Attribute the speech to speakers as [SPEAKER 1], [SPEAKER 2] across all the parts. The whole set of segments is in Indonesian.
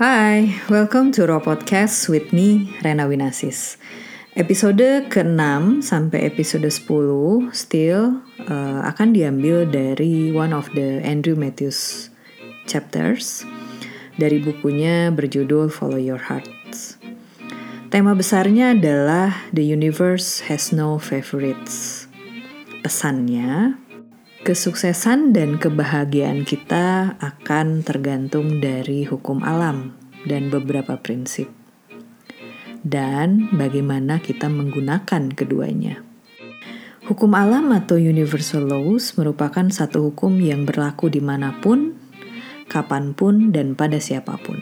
[SPEAKER 1] Hai, welcome to Raw Podcast with me, Rena Winasis. Episode ke-6 sampai episode 10 still uh, akan diambil dari one of the Andrew Matthews chapters dari bukunya berjudul Follow Your Hearts. Tema besarnya adalah The Universe Has No Favorites. Pesannya, Kesuksesan dan kebahagiaan kita akan tergantung dari hukum alam dan beberapa prinsip, dan bagaimana kita menggunakan keduanya. Hukum alam atau universal laws merupakan satu hukum yang berlaku di mana pun, kapan pun, dan pada siapa pun.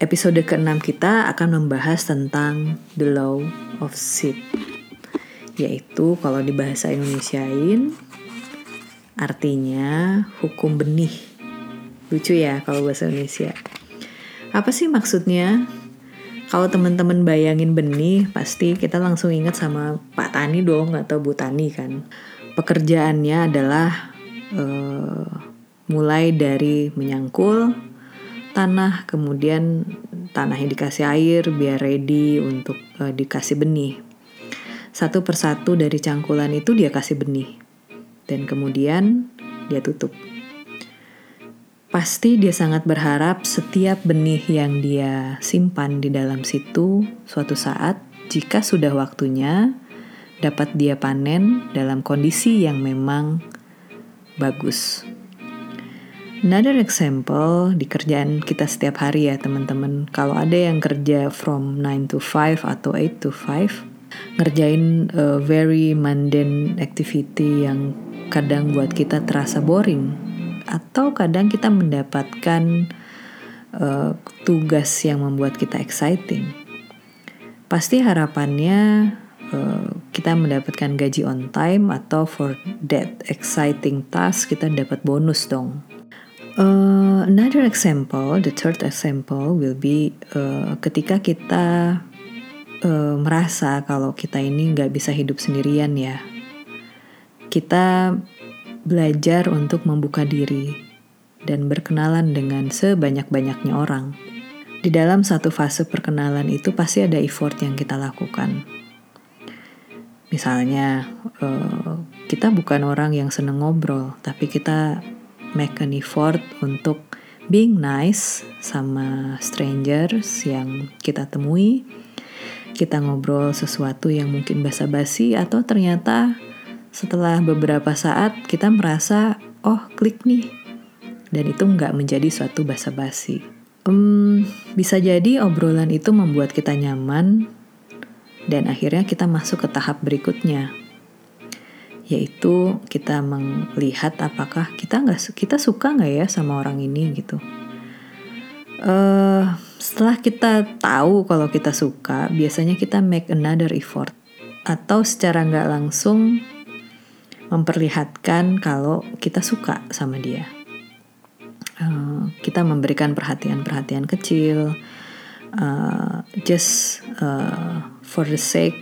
[SPEAKER 1] Episode ke-6 kita akan membahas tentang the law of seed, yaitu kalau di bahasa Indonesiain Artinya hukum benih. Lucu ya kalau bahasa Indonesia. Apa sih maksudnya? Kalau teman-teman bayangin benih, pasti kita langsung ingat sama Pak Tani dong atau Bu Tani kan. Pekerjaannya adalah uh, mulai dari menyangkul tanah, kemudian tanahnya dikasih air biar ready untuk uh, dikasih benih. Satu persatu dari cangkulan itu dia kasih benih dan kemudian dia tutup. Pasti dia sangat berharap setiap benih yang dia simpan di dalam situ suatu saat jika sudah waktunya dapat dia panen dalam kondisi yang memang bagus. Another example di kerjaan kita setiap hari ya teman-teman. Kalau ada yang kerja from 9 to 5 atau 8 to 5, ngerjain a very mundane activity yang kadang buat kita terasa boring atau kadang kita mendapatkan uh, tugas yang membuat kita exciting. Pasti harapannya uh, kita mendapatkan gaji on time atau for that exciting task kita dapat bonus dong. Uh, another example, the third example will be uh, ketika kita uh, merasa kalau kita ini nggak bisa hidup sendirian ya, kita belajar untuk membuka diri dan berkenalan dengan sebanyak-banyaknya orang. Di dalam satu fase perkenalan itu pasti ada effort yang kita lakukan. Misalnya, uh, kita bukan orang yang seneng ngobrol, tapi kita make an effort untuk being nice sama strangers yang kita temui. Kita ngobrol sesuatu yang mungkin basa-basi atau ternyata setelah beberapa saat kita merasa, oh klik nih. Dan itu nggak menjadi suatu basa-basi. Um, bisa jadi obrolan itu membuat kita nyaman dan akhirnya kita masuk ke tahap berikutnya yaitu kita melihat apakah kita nggak kita suka nggak ya sama orang ini gitu. Uh, setelah kita tahu kalau kita suka, biasanya kita make another effort atau secara nggak langsung memperlihatkan kalau kita suka sama dia. Uh, kita memberikan perhatian-perhatian kecil, uh, just uh, for the sake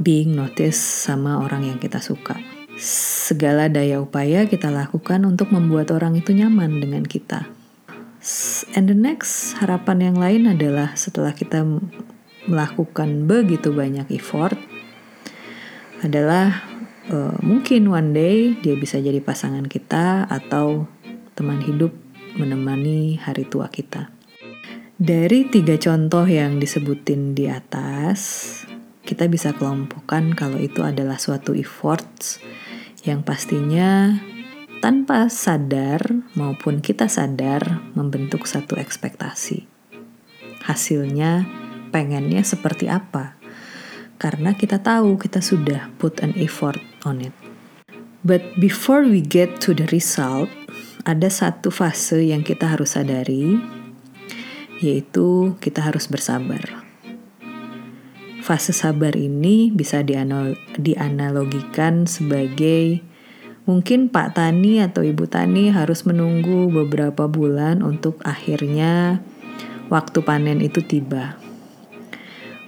[SPEAKER 1] being noticed sama orang yang kita suka. Segala daya upaya kita lakukan untuk membuat orang itu nyaman dengan kita. And the next harapan yang lain adalah setelah kita melakukan begitu banyak effort adalah uh, mungkin one day dia bisa jadi pasangan kita atau teman hidup menemani hari tua kita. Dari tiga contoh yang disebutin di atas, kita bisa kelompokkan kalau itu adalah suatu efforts yang pastinya tanpa sadar maupun kita sadar membentuk satu ekspektasi. Hasilnya pengennya seperti apa? karena kita tahu kita sudah put an effort on it. But before we get to the result, ada satu fase yang kita harus sadari, yaitu kita harus bersabar. Fase sabar ini bisa dianalogikan sebagai mungkin Pak Tani atau Ibu Tani harus menunggu beberapa bulan untuk akhirnya waktu panen itu tiba.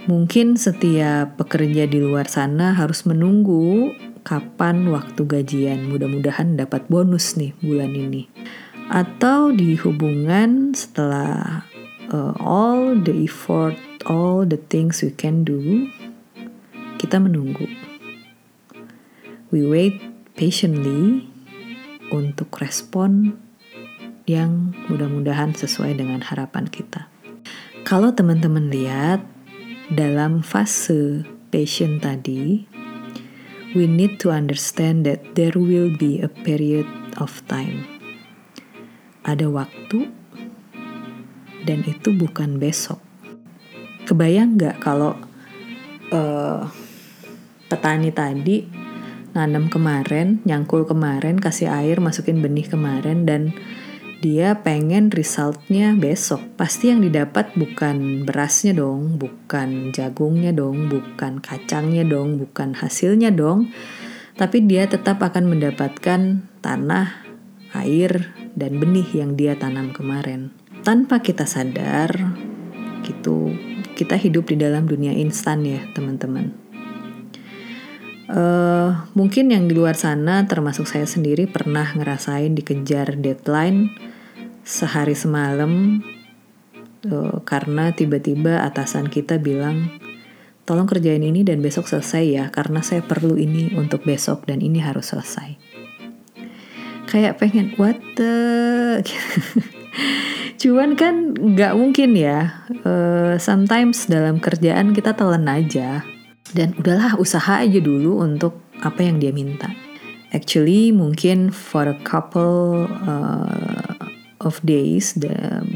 [SPEAKER 1] Mungkin setiap pekerja di luar sana harus menunggu kapan waktu gajian. Mudah-mudahan dapat bonus nih bulan ini. atau di hubungan setelah uh, all the effort, all the things we can do, kita menunggu. We wait patiently untuk respon yang mudah-mudahan sesuai dengan harapan kita. Kalau teman-teman lihat dalam fase patient tadi, we need to understand that there will be a period of time. Ada waktu dan itu bukan besok. Kebayang nggak kalau uh, petani tadi nanam kemarin, nyangkul kemarin, kasih air, masukin benih kemarin dan dia pengen resultnya besok. Pasti yang didapat bukan berasnya dong, bukan jagungnya dong, bukan kacangnya dong, bukan hasilnya dong. Tapi dia tetap akan mendapatkan tanah, air, dan benih yang dia tanam kemarin. Tanpa kita sadar, gitu, kita hidup di dalam dunia instan ya teman-teman. Uh, mungkin yang di luar sana termasuk saya sendiri pernah ngerasain dikejar deadline sehari semalam uh, karena tiba-tiba atasan kita bilang tolong kerjain ini dan besok selesai ya karena saya perlu ini untuk besok dan ini harus selesai. Kayak pengen what the cuman kan nggak mungkin ya uh, sometimes dalam kerjaan kita telan aja. Dan udahlah usaha aja dulu untuk apa yang dia minta. Actually mungkin for a couple uh, of days,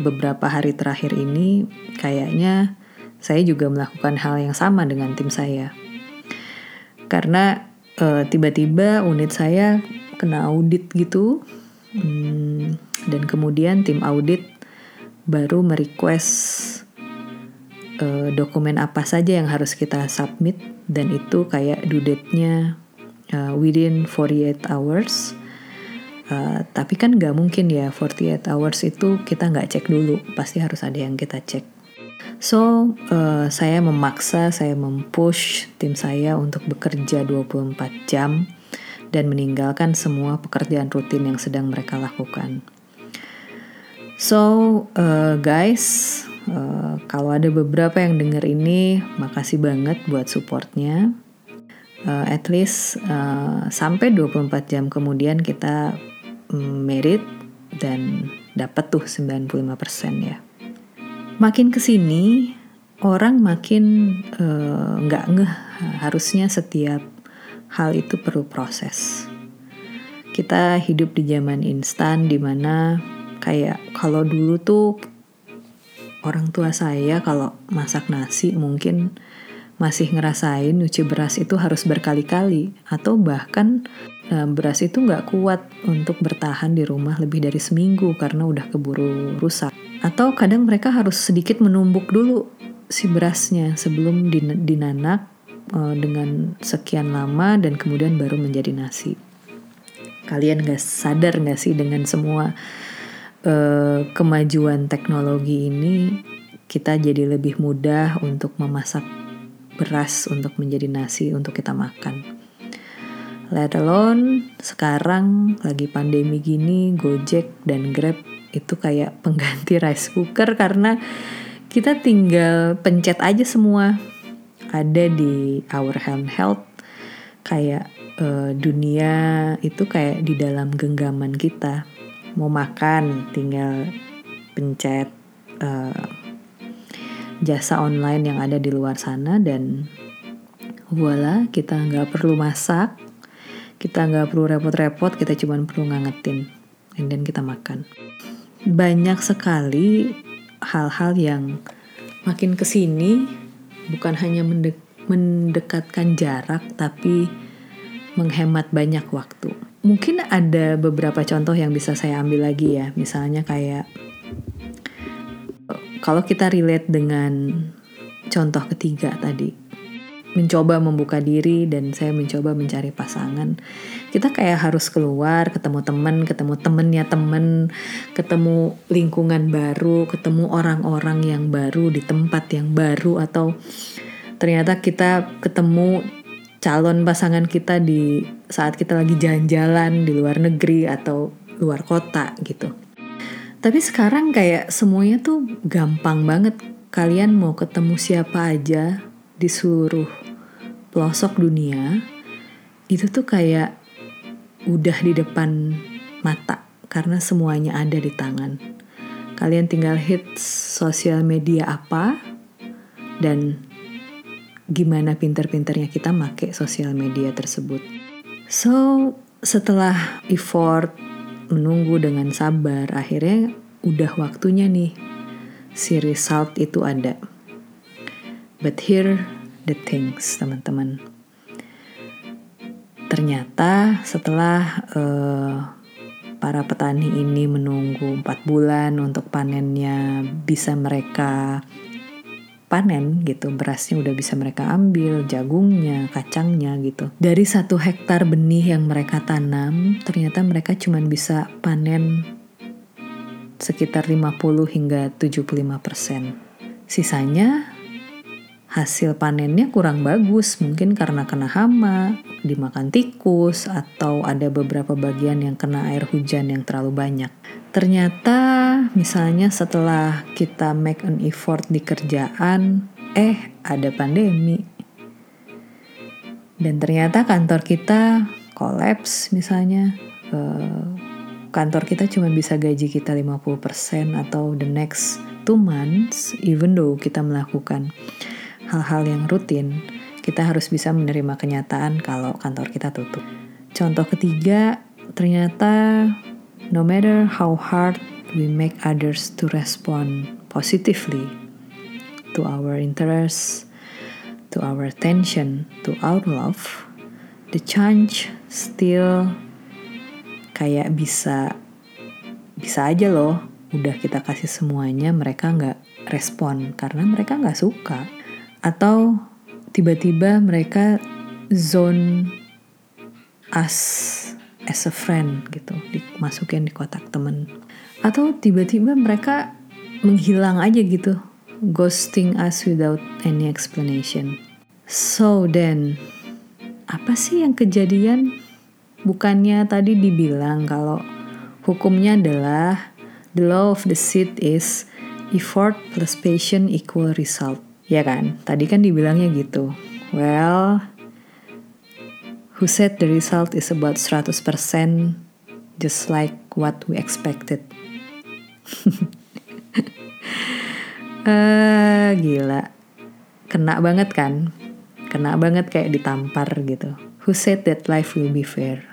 [SPEAKER 1] beberapa hari terakhir ini kayaknya saya juga melakukan hal yang sama dengan tim saya. Karena tiba tiba-tiba unit saya kena audit gitu, hmm, dan kemudian tim audit baru merequest uh, dokumen apa saja yang harus kita submit dan itu kayak due date-nya uh, within 48 hours Uh, tapi kan nggak mungkin ya 48 hours itu kita nggak cek dulu, pasti harus ada yang kita cek. So, uh, saya memaksa, saya mempush tim saya untuk bekerja 24 jam dan meninggalkan semua pekerjaan rutin yang sedang mereka lakukan. So, uh, guys, uh, kalau ada beberapa yang denger ini, makasih banget buat supportnya. Uh, at least uh, sampai 24 jam kemudian kita merit dan dapat tuh 95% ya. Makin ke sini orang makin eh, nggak uh, ngeh harusnya setiap hal itu perlu proses. Kita hidup di zaman instan di mana kayak kalau dulu tuh orang tua saya kalau masak nasi mungkin masih ngerasain nyuci beras itu harus berkali-kali atau bahkan Nah, beras itu nggak kuat untuk bertahan di rumah lebih dari seminggu karena udah keburu rusak. Atau kadang mereka harus sedikit menumbuk dulu si berasnya sebelum dinanak uh, dengan sekian lama dan kemudian baru menjadi nasi. Kalian nggak sadar nggak sih dengan semua uh, kemajuan teknologi ini kita jadi lebih mudah untuk memasak beras untuk menjadi nasi untuk kita makan. Let alone sekarang lagi pandemi gini Gojek dan Grab itu kayak pengganti rice cooker karena kita tinggal pencet aja semua ada di our handheld kayak uh, dunia itu kayak di dalam genggaman kita mau makan tinggal pencet uh, jasa online yang ada di luar sana dan voila kita nggak perlu masak kita nggak perlu repot-repot, kita cuma perlu ngangetin, dan kita makan. Banyak sekali hal-hal yang makin ke sini bukan hanya mendek mendekatkan jarak, tapi menghemat banyak waktu. Mungkin ada beberapa contoh yang bisa saya ambil lagi ya, misalnya kayak kalau kita relate dengan contoh ketiga tadi, mencoba membuka diri dan saya mencoba mencari pasangan kita kayak harus keluar ketemu temen ketemu temennya temen ketemu lingkungan baru ketemu orang-orang yang baru di tempat yang baru atau ternyata kita ketemu calon pasangan kita di saat kita lagi jalan-jalan di luar negeri atau luar kota gitu Tapi sekarang kayak semuanya tuh gampang banget. Kalian mau ketemu siapa aja di seluruh pelosok dunia, itu tuh kayak udah di depan mata karena semuanya ada di tangan. Kalian tinggal hit sosial media apa dan gimana pinter-pinternya kita make sosial media tersebut. So, setelah effort menunggu dengan sabar, akhirnya udah waktunya nih si result itu ada. But here the things, teman-teman. Ternyata setelah uh, para petani ini menunggu 4 bulan untuk panennya bisa mereka panen gitu berasnya udah bisa mereka ambil jagungnya kacangnya gitu dari satu hektar benih yang mereka tanam ternyata mereka cuma bisa panen sekitar 50 hingga 75 persen sisanya hasil panennya kurang bagus, mungkin karena kena hama, dimakan tikus, atau ada beberapa bagian yang kena air hujan yang terlalu banyak. Ternyata, misalnya setelah kita make an effort di kerjaan, eh ada pandemi. Dan ternyata kantor kita kolaps misalnya. Uh, kantor kita cuma bisa gaji kita 50% atau the next two months even though kita melakukan hal-hal yang rutin, kita harus bisa menerima kenyataan kalau kantor kita tutup. Contoh ketiga, ternyata no matter how hard we make others to respond positively to our interests, to our attention, to our love, the change still kayak bisa bisa aja loh. Udah kita kasih semuanya mereka nggak respon karena mereka nggak suka. Atau tiba-tiba mereka zone us as a friend gitu dimasukin di kotak temen atau tiba-tiba mereka menghilang aja gitu ghosting us without any explanation so then apa sih yang kejadian bukannya tadi dibilang kalau hukumnya adalah the law of the seed is effort plus patient equal result Ya kan? Tadi kan dibilangnya gitu. Well, who said the result is about 100% just like what we expected. Uh, gila. Kena banget kan? Kena banget kayak ditampar gitu. Who said that life will be fair?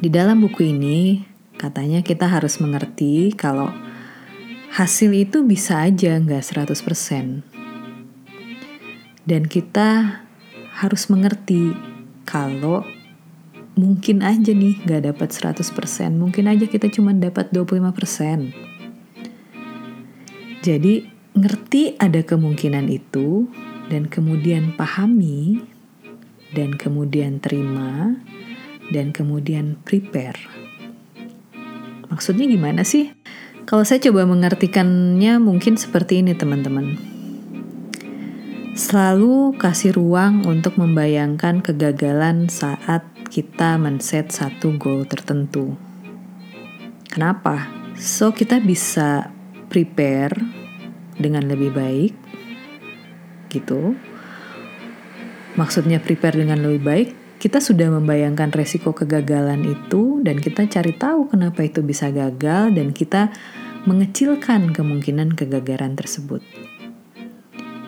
[SPEAKER 1] Di dalam buku ini, katanya kita harus mengerti kalau hasil itu bisa aja nggak 100%. Dan kita harus mengerti kalau mungkin aja nih gak dapat 100%, mungkin aja kita cuma dapat 25%. Jadi ngerti ada kemungkinan itu dan kemudian pahami dan kemudian terima dan kemudian prepare. Maksudnya gimana sih? Kalau saya coba mengartikannya mungkin seperti ini teman-teman. Selalu kasih ruang untuk membayangkan kegagalan saat kita men-set satu goal tertentu. Kenapa? So kita bisa prepare dengan lebih baik gitu. Maksudnya prepare dengan lebih baik, kita sudah membayangkan resiko kegagalan itu dan kita cari tahu kenapa itu bisa gagal dan kita mengecilkan kemungkinan kegagalan tersebut.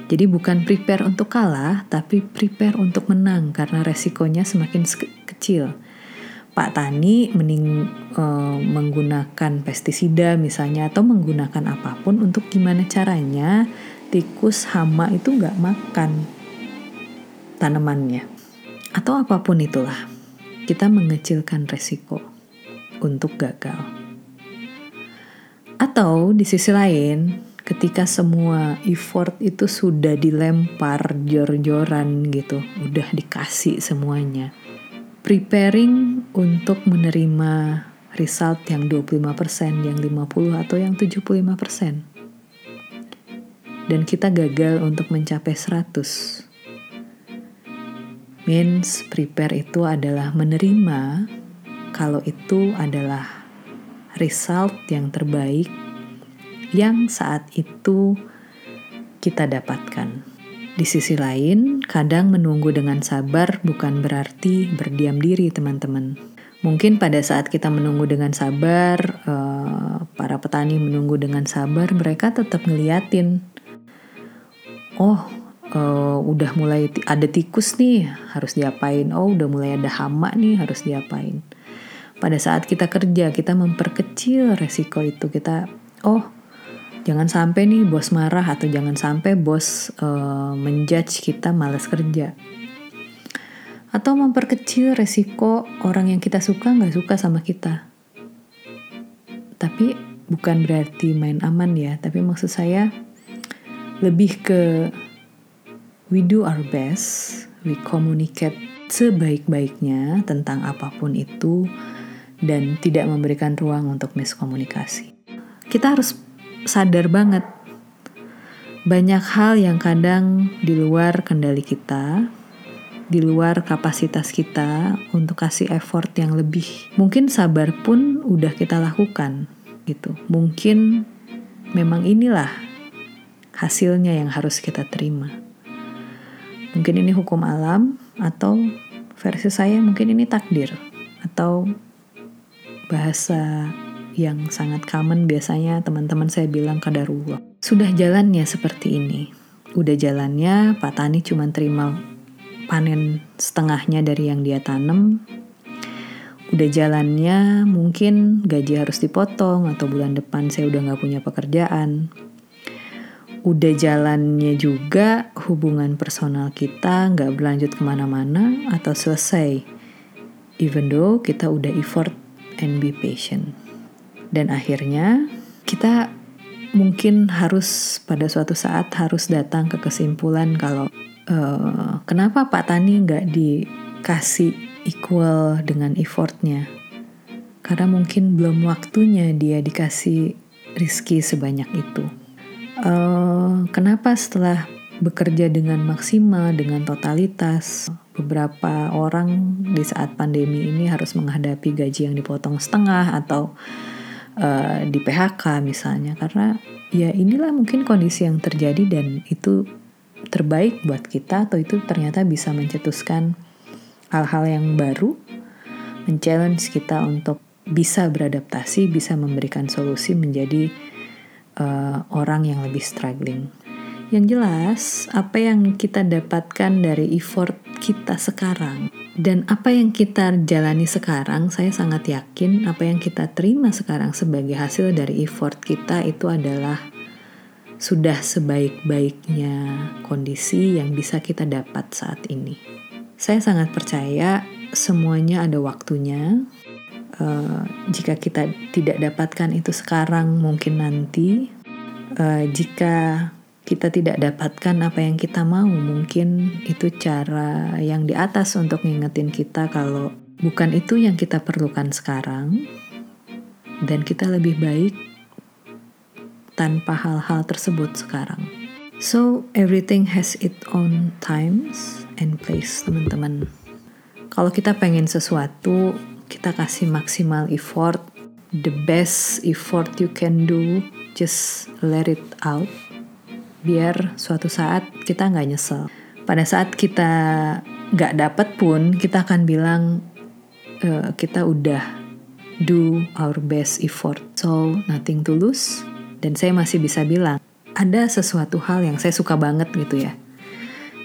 [SPEAKER 1] Jadi bukan prepare untuk kalah, tapi prepare untuk menang karena resikonya semakin kecil. Pak Tani mending uh, menggunakan pestisida misalnya atau menggunakan apa pun untuk gimana caranya tikus hama itu nggak makan tanamannya atau apa pun itulah kita mengecilkan resiko untuk gagal atau di sisi lain ketika semua effort itu sudah dilempar jor-joran gitu, udah dikasih semuanya. Preparing untuk menerima result yang 25%, yang 50 atau yang 75%. Dan kita gagal untuk mencapai 100. Means prepare itu adalah menerima kalau itu adalah result yang terbaik yang saat itu kita dapatkan. Di sisi lain, kadang menunggu dengan sabar bukan berarti berdiam diri, teman-teman. Mungkin pada saat kita menunggu dengan sabar, uh, para petani menunggu dengan sabar, mereka tetap ngeliatin, oh, uh, udah mulai ada tikus nih, harus diapain? Oh, udah mulai ada hama nih, harus diapain? Pada saat kita kerja, kita memperkecil resiko itu. Kita, oh, Jangan sampai nih bos marah atau jangan sampai bos uh, menjudge kita malas kerja. Atau memperkecil resiko orang yang kita suka nggak suka sama kita. Tapi bukan berarti main aman ya, tapi maksud saya lebih ke we do our best, we communicate sebaik-baiknya tentang apa pun itu dan tidak memberikan ruang untuk miskomunikasi. Kita harus sadar banget banyak hal yang kadang di luar kendali kita, di luar kapasitas kita untuk kasih effort yang lebih. Mungkin sabar pun udah kita lakukan gitu. Mungkin memang inilah hasilnya yang harus kita terima. Mungkin ini hukum alam atau versi saya mungkin ini takdir atau bahasa yang sangat common biasanya teman-teman saya bilang kadarullah. Sudah jalannya seperti ini. Udah jalannya Pak Tani cuma terima panen setengahnya dari yang dia tanam. Udah jalannya mungkin gaji harus dipotong atau bulan depan saya udah gak punya pekerjaan. Udah jalannya juga hubungan personal kita gak berlanjut ke mana-mana atau selesai. Even though kita udah effort and be patient. Dan akhirnya kita mungkin harus pada suatu saat harus datang ke kesimpulan kalau uh, kenapa Pak Tani nggak dikasih equal dengan effortnya. Karena mungkin belum waktunya dia dikasih rizki sebanyak itu. Uh, kenapa setelah bekerja dengan maksimal, dengan totalitas, beberapa orang di saat pandemi ini harus menghadapi gaji yang dipotong setengah atau uh, di PHK misalnya karena ya inilah mungkin kondisi yang terjadi dan itu terbaik buat kita atau itu ternyata bisa mencetuskan hal-hal yang baru men-challenge kita untuk bisa beradaptasi, bisa memberikan solusi menjadi uh, orang yang lebih struggling. Yang jelas, apa yang kita dapatkan dari effort kita sekarang dan apa yang kita jalani sekarang, saya sangat yakin apa yang kita terima sekarang sebagai hasil dari effort kita itu adalah sudah sebaik-baiknya kondisi yang bisa kita dapat saat ini. Saya sangat percaya semuanya ada waktunya. Uh, jika kita tidak dapatkan itu sekarang, mungkin nanti. Uh, jika kita tidak dapatkan apa yang kita mau, mungkin itu cara yang di atas untuk ngingetin kita kalau bukan itu yang kita perlukan sekarang, dan kita lebih baik tanpa hal-hal tersebut sekarang. So, everything has its own times and place, teman-teman. Kalau kita pengen sesuatu, kita kasih maksimal effort, the best effort you can do, just let it out biar suatu saat kita nggak nyesel. Pada saat kita nggak dapet pun kita akan bilang e, kita udah do our best effort. So nothing to lose. Dan saya masih bisa bilang ada sesuatu hal yang saya suka banget gitu ya.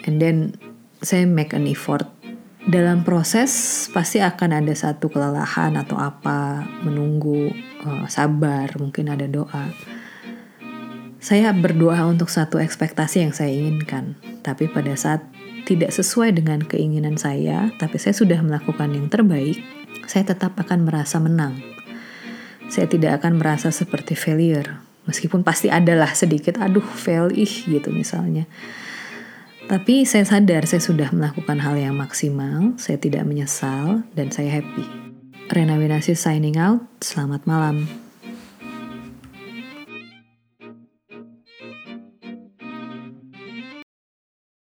[SPEAKER 1] And then saya make an effort. Dalam proses pasti akan ada satu kelelahan atau apa, menunggu, uh, sabar, mungkin ada doa saya berdoa untuk satu ekspektasi yang saya inginkan, tapi pada saat tidak sesuai dengan keinginan saya, tapi saya sudah melakukan yang terbaik, saya tetap akan merasa menang. Saya tidak akan merasa seperti failure, meskipun pasti adalah sedikit, aduh fail ih gitu misalnya. Tapi saya sadar saya sudah melakukan hal yang maksimal, saya tidak menyesal, dan saya happy. Rena Winasi signing out, selamat malam.